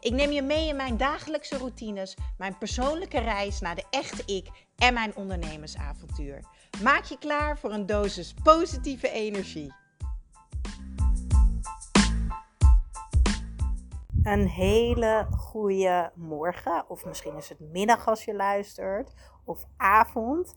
Ik neem je mee in mijn dagelijkse routines, mijn persoonlijke reis naar de echte ik en mijn ondernemersavontuur. Maak je klaar voor een dosis positieve energie. Een hele goede morgen, of misschien is het middag als je luistert, of avond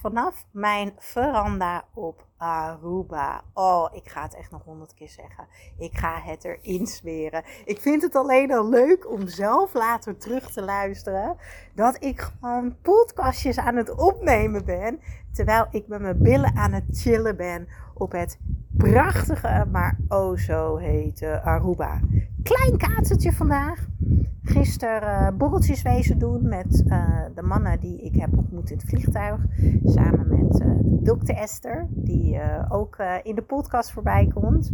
vanaf mijn veranda op Aruba. Oh, ik ga het echt nog honderd keer zeggen. Ik ga het erin smeren. Ik vind het alleen al leuk om zelf later terug te luisteren. Dat ik gewoon podcastjes aan het opnemen ben. Terwijl ik met mijn billen aan het chillen ben op het prachtige, maar oh zo hete Aruba. Klein kaatsertje vandaag. Gisteren uh, borreltjes wezen doen met uh, de mannen die ik heb ontmoet in het vliegtuig. Samen met uh, dokter Esther, die ook in de podcast voorbij komt.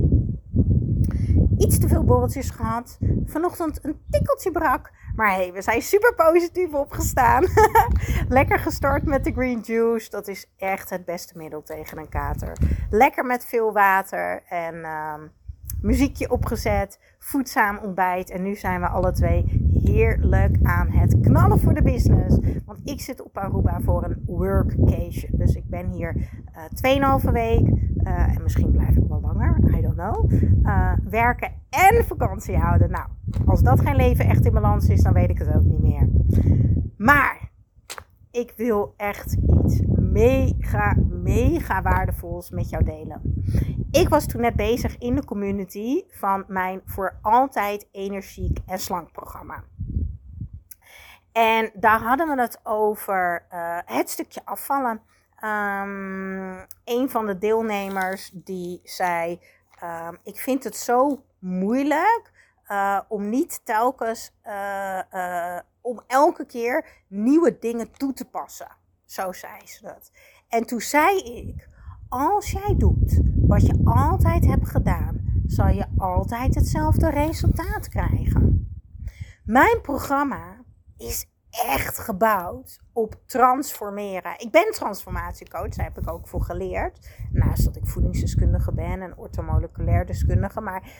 Iets te veel borreltjes gehad. Vanochtend een tikkeltje brak. Maar hey, we zijn super positief opgestaan. Lekker gestart met de green juice. Dat is echt het beste middel tegen een kater. Lekker met veel water en ehm, muziekje opgezet. Voedzaam ontbijt. En nu zijn we alle twee heerlijk aan het knallen voor de business. Want ik zit op Aruba voor een workcation. Dus ik ben hier uh, 2,5 week. Uh, en misschien blijf ik wel langer. I don't know. Uh, werken en vakantie houden. Nou, als dat geen leven echt in balans is, dan weet ik het ook niet meer. Maar ik wil echt iets mega, mega waardevols met jou delen. Ik was toen net bezig in de community van mijn voor altijd energiek en slank programma. En daar hadden we het over uh, het stukje afvallen. Um, een van de deelnemers die zei: um, Ik vind het zo moeilijk uh, om niet telkens, uh, om elke keer nieuwe dingen toe te passen. Zo zei ze dat. En toen zei ik: Als jij doet wat je altijd hebt gedaan, zal je altijd hetzelfde resultaat krijgen. Mijn programma is echt gebouwd op transformeren. Ik ben transformatiecoach, daar heb ik ook voor geleerd. Naast dat ik voedingsdeskundige ben en ortomoleculair deskundige. Maar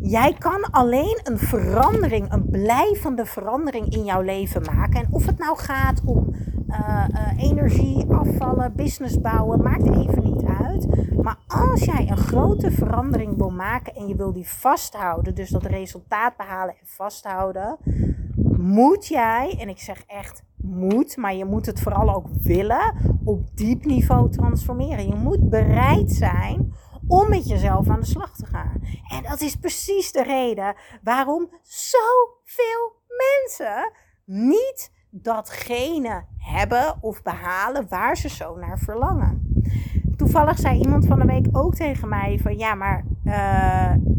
jij kan alleen een verandering, een blijvende verandering in jouw leven maken. En of het nou gaat om uh, uh, energie, afvallen, business bouwen, maakt even niet uit. Maar als jij een grote verandering wil maken en je wil die vasthouden, dus dat resultaat behalen en vasthouden, moet jij, en ik zeg echt moet, maar je moet het vooral ook willen, op diep niveau transformeren. Je moet bereid zijn om met jezelf aan de slag te gaan. En dat is precies de reden waarom zoveel mensen niet datgene hebben of behalen waar ze zo naar verlangen. Toevallig zei iemand van de week ook tegen mij van ja, maar, uh,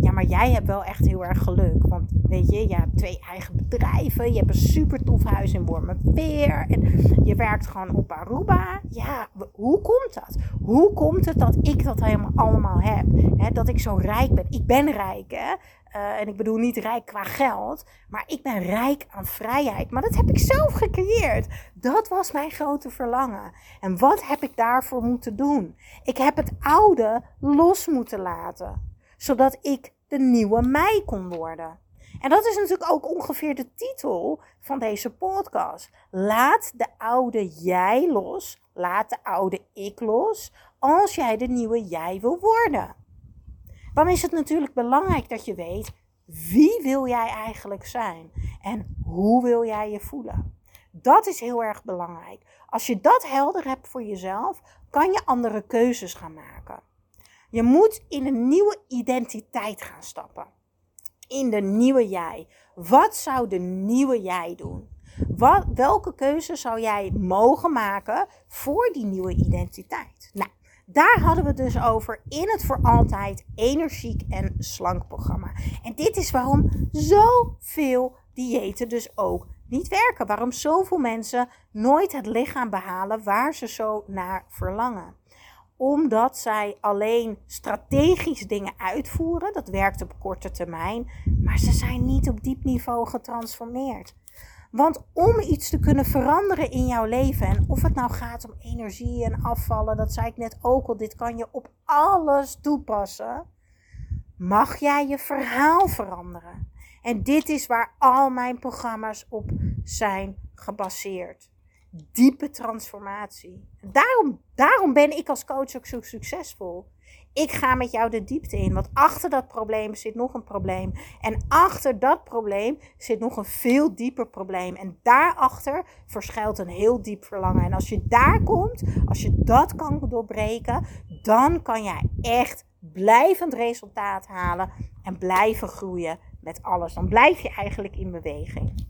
ja, maar jij hebt wel echt heel erg geluk. Want weet je, je hebt twee eigen bedrijven, je hebt een super tof huis in Wormerveer en je werkt gewoon op Aruba. Ja, hoe komt dat? Hoe komt het dat ik dat helemaal allemaal heb? dat ik zo rijk ben. Ik ben rijk, hè? Uh, en ik bedoel niet rijk qua geld, maar ik ben rijk aan vrijheid. Maar dat heb ik zelf gecreëerd. Dat was mijn grote verlangen. En wat heb ik daarvoor moeten doen? Ik heb het oude los moeten laten, zodat ik de nieuwe mij kon worden. En dat is natuurlijk ook ongeveer de titel van deze podcast. Laat de oude jij los, laat de oude ik los, als jij de nieuwe jij wil worden dan is het natuurlijk belangrijk dat je weet wie wil jij eigenlijk zijn en hoe wil jij je voelen. Dat is heel erg belangrijk. Als je dat helder hebt voor jezelf, kan je andere keuzes gaan maken. Je moet in een nieuwe identiteit gaan stappen. In de nieuwe jij. Wat zou de nieuwe jij doen? Wat, welke keuze zou jij mogen maken voor die nieuwe identiteit? Nou, daar hadden we het dus over in het voor altijd energiek en slank programma. En dit is waarom zoveel diëten dus ook niet werken. Waarom zoveel mensen nooit het lichaam behalen waar ze zo naar verlangen. Omdat zij alleen strategisch dingen uitvoeren. Dat werkt op korte termijn. Maar ze zijn niet op diep niveau getransformeerd. Want om iets te kunnen veranderen in jouw leven, en of het nou gaat om energie en afvallen, dat zei ik net ook al, dit kan je op alles toepassen, mag jij je verhaal veranderen. En dit is waar al mijn programma's op zijn gebaseerd. Diepe transformatie. Daarom, daarom ben ik als coach ook zo succesvol. Ik ga met jou de diepte in. Want achter dat probleem zit nog een probleem. En achter dat probleem zit nog een veel dieper probleem. En daarachter verschuilt een heel diep verlangen. En als je daar komt, als je dat kan doorbreken, dan kan jij echt blijvend resultaat halen en blijven groeien met alles. Dan blijf je eigenlijk in beweging.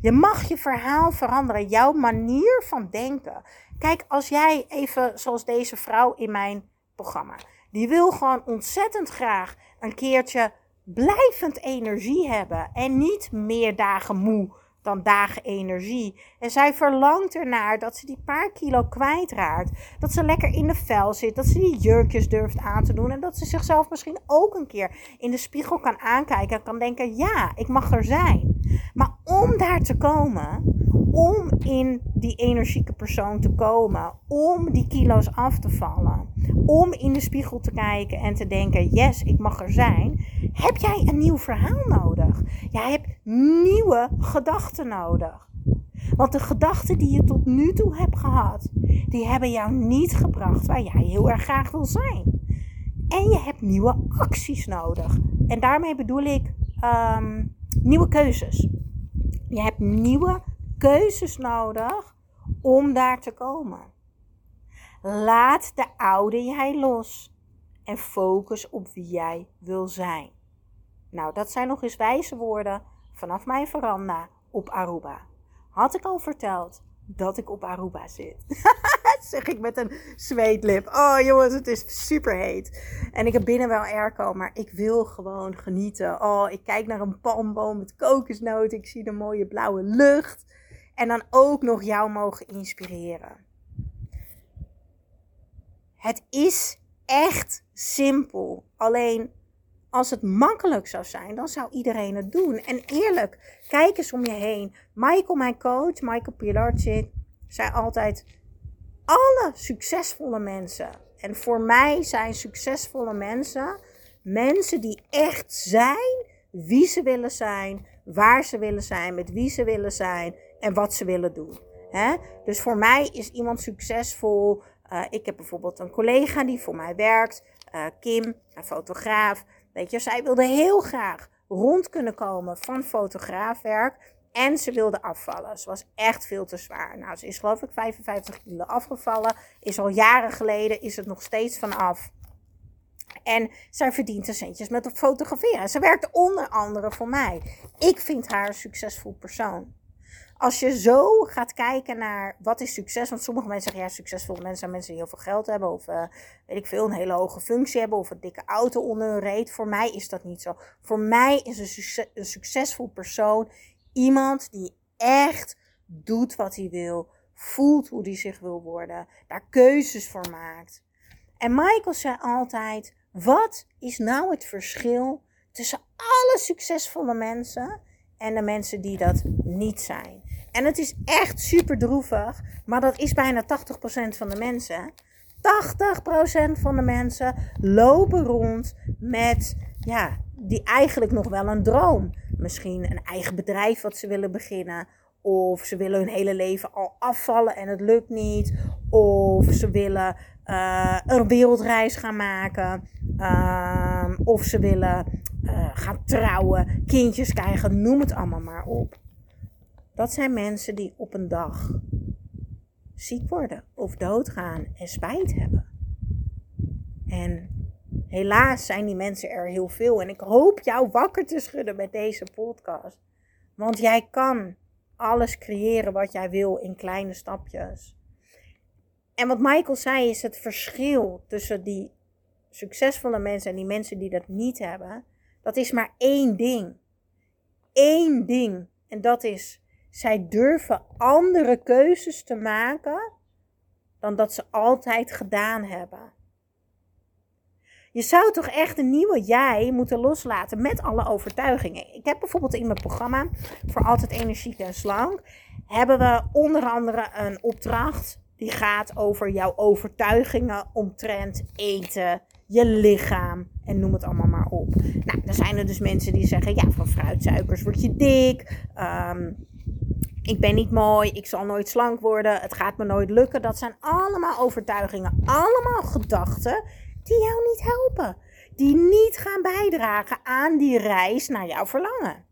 Je mag je verhaal veranderen, jouw manier van denken. Kijk, als jij even zoals deze vrouw in mijn programma, die wil gewoon ontzettend graag een keertje blijvend energie hebben en niet meer dagen moe dan dagen energie. En zij verlangt ernaar dat ze die paar kilo kwijtraakt. Dat ze lekker in de vel zit. Dat ze die jurkjes durft aan te doen. En dat ze zichzelf misschien ook een keer in de spiegel kan aankijken. En kan denken: ja, ik mag er zijn. Maar om daar te komen, om in die energieke persoon te komen, om die kilo's af te vallen, om in de spiegel te kijken en te denken: yes, ik mag er zijn, heb jij een nieuw verhaal nodig. Jij hebt nieuwe gedachten nodig. Want de gedachten die je tot nu toe hebt gehad, die hebben jou niet gebracht waar jij heel erg graag wil zijn. En je hebt nieuwe acties nodig. En daarmee bedoel ik ehm, nieuwe keuzes. Je hebt nieuwe keuzes nodig om daar te komen. Laat de oude jij los en focus op wie jij wil zijn. Nou, dat zijn nog eens wijze woorden vanaf mijn veranda op Aruba. Had ik al verteld dat ik op Aruba zit? zeg ik met een zweetlip. Oh jongens, het is super heet. En ik heb binnen wel airco, maar ik wil gewoon genieten. Oh, ik kijk naar een palmboom met kokosnoten. Ik zie de mooie blauwe lucht. En dan ook nog jou mogen inspireren. Het is echt simpel. Alleen als het makkelijk zou zijn, dan zou iedereen het doen. En eerlijk, kijk eens om je heen. Michael, mijn coach, Michael Pilarczyk, zei altijd: alle succesvolle mensen. En voor mij zijn succesvolle mensen mensen die echt zijn wie ze willen zijn, waar ze willen zijn, met wie ze willen zijn en wat ze willen doen. Dus voor mij is iemand succesvol. Uh, ik heb bijvoorbeeld een collega die voor mij werkt, uh, Kim, een fotograaf. Weet je, zij wilde heel graag rond kunnen komen van fotograafwerk. En ze wilde afvallen. Ze was echt veel te zwaar. Nou, ze is geloof ik 55 kilo afgevallen. Is al jaren geleden, is het nog steeds vanaf. En zij verdient er centjes met het fotograferen. Ze werkt onder andere voor mij. Ik vind haar een succesvol persoon als je zo gaat kijken naar wat is succes, want sommige mensen zeggen ja, succesvolle mensen zijn mensen die heel veel geld hebben of uh, weet ik veel, een hele hoge functie hebben of een dikke auto onder hun reet. Voor mij is dat niet zo. Voor mij is een, succes, een succesvol persoon iemand die echt doet wat hij wil, voelt hoe hij zich wil worden, daar keuzes voor maakt. En Michael zei altijd: wat is nou het verschil tussen alle succesvolle mensen en de mensen die dat niet zijn? En het is echt super droevig, maar dat is bijna 80% van de mensen. 80% van de mensen lopen rond met, ja, die eigenlijk nog wel een droom. Misschien een eigen bedrijf wat ze willen beginnen. Of ze willen hun hele leven al afvallen en het lukt niet. Of ze willen uh, een wereldreis gaan maken. Uh, of ze willen uh, gaan trouwen, kindjes krijgen, noem het allemaal maar op. Dat zijn mensen die op een dag ziek worden of doodgaan en spijt hebben. En helaas zijn die mensen er heel veel. En ik hoop jou wakker te schudden met deze podcast. Want jij kan alles creëren wat jij wil in kleine stapjes. En wat Michael zei is het verschil tussen die succesvolle mensen en die mensen die dat niet hebben. Dat is maar één ding. Eén ding. En dat is Zij durven andere keuzes te maken dan dat ze altijd gedaan hebben. Je zou toch echt een nieuwe jij moeten loslaten met alle overtuigingen. Ik heb bijvoorbeeld in mijn programma voor altijd energiek en slank hebben we onder andere een opdracht die gaat over jouw overtuigingen omtrent eten, je lichaam en noem het allemaal maar op. Nou, dan zijn er dus mensen die zeggen: ja, van fruitsuikers word je dik. Um, ik ben niet mooi, ik zal nooit slank worden, het gaat me nooit lukken. Dat zijn allemaal overtuigingen, allemaal gedachten die jou niet helpen. Die niet gaan bijdragen aan die reis naar jouw verlangen.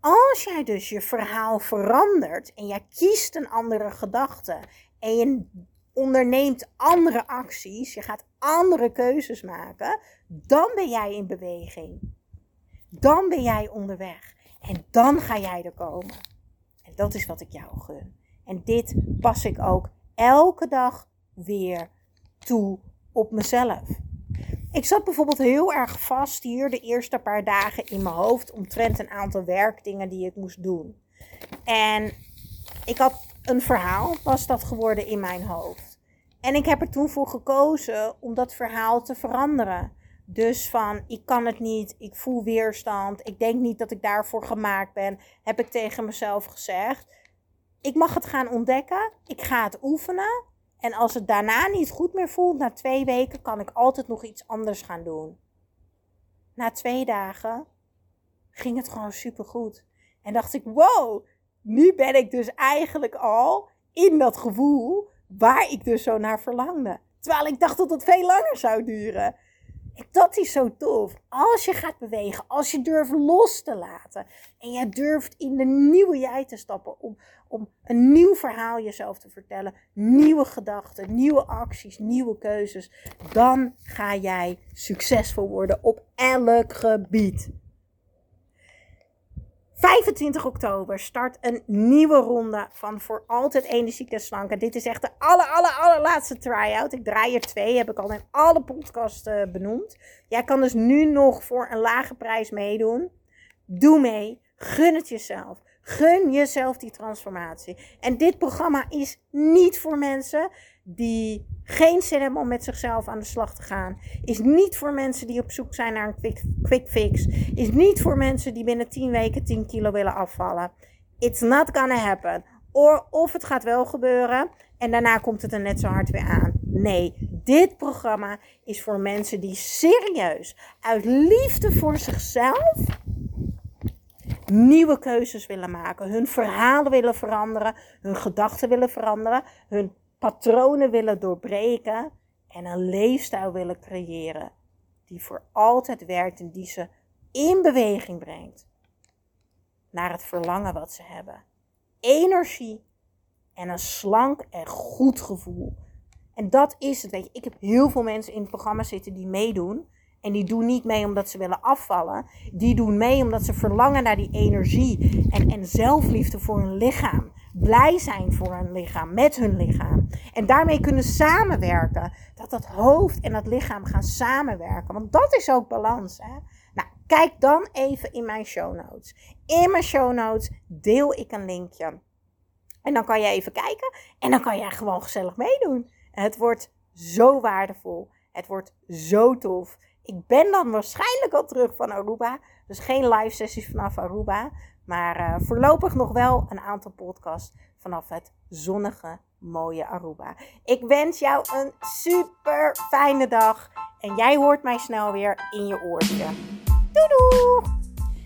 Als jij dus je verhaal verandert en jij kiest een andere gedachte en je onderneemt andere acties, je gaat andere keuzes maken, dan ben jij in beweging. Dan ben jij onderweg. En dan ga jij er komen. Dat is wat ik jou gun. En dit pas ik ook elke dag weer toe op mezelf. Ik zat bijvoorbeeld heel erg vast hier de eerste paar dagen in mijn hoofd omtrent een aantal werkdingen die ik moest doen. En ik had een verhaal, was dat geworden in mijn hoofd. En ik heb er toen voor gekozen om dat verhaal te veranderen. Dus van ik kan het niet, ik voel weerstand, ik denk niet dat ik daarvoor gemaakt ben, heb ik tegen mezelf gezegd. Ik mag het gaan ontdekken, ik ga het oefenen. En als het daarna niet goed meer voelt, na twee weken, kan ik altijd nog iets anders gaan doen. Na twee dagen ging het gewoon supergoed. En dacht ik, wow, nu ben ik dus eigenlijk al in dat gevoel waar ik dus zo naar verlangde. Terwijl ik dacht dat het veel langer zou duren. Dat is zo tof. Als je gaat bewegen, als je durft los te laten. En je durft in de nieuwe jij te stappen. Om, om een nieuw verhaal jezelf te vertellen. Nieuwe gedachten, nieuwe acties, nieuwe keuzes. Dan ga jij succesvol worden op elk gebied. 25 oktober start een nieuwe ronde van Voor Altijd Energiek en Slank. dit is echt de aller, aller, allerlaatste try-out. Ik draai er twee, heb ik al in alle podcasts uh, benoemd. Jij kan dus nu nog voor een lage prijs meedoen. Doe mee, gun het jezelf. Gun jezelf die transformatie. En dit programma is niet voor mensen die geen zin hebben om met zichzelf aan de slag te gaan. Is niet voor mensen die op zoek zijn naar een quick, fix. Is niet voor mensen die binnen 10 weken 10 kilo willen afvallen. It's not gonna happen. Or, of het gaat wel gebeuren en daarna komt het er net zo hard weer aan. Nee, dit programma is voor mensen die serieus uit liefde voor zichzelf nieuwe keuzes willen maken, hun verhalen willen veranderen, hun gedachten willen veranderen, hun patronen willen doorbreken en een leefstijl willen creëren die voor altijd werkt en die ze in beweging brengt naar het verlangen wat ze hebben. Energie en een slank en goed gevoel. En dat is het. Weet je, ik heb heel veel mensen in het programma zitten die meedoen. En die doen niet mee omdat ze willen afvallen. Die doen mee omdat ze verlangen naar die energie en, en zelfliefde voor hun lichaam blij zijn voor hun lichaam, met hun lichaam. En daarmee kunnen samenwerken. Dat dat hoofd en dat lichaam gaan samenwerken. Want dat is ook balans. Hè? Nou, kijk dan even in mijn show notes. In mijn show notes deel ik een linkje. En dan kan je even kijken. En dan kan jij gewoon gezellig meedoen. het wordt zo waardevol. Het wordt zo tof. Ik ben dan waarschijnlijk al terug van Aruba. Dus geen live sessies vanaf Aruba. Maar uh, voorlopig nog wel een aantal podcasts vanaf het zonnige, mooie Aruba. Ik wens jou een super fijne dag. En jij hoort mij snel weer in je oortje. Doei doei!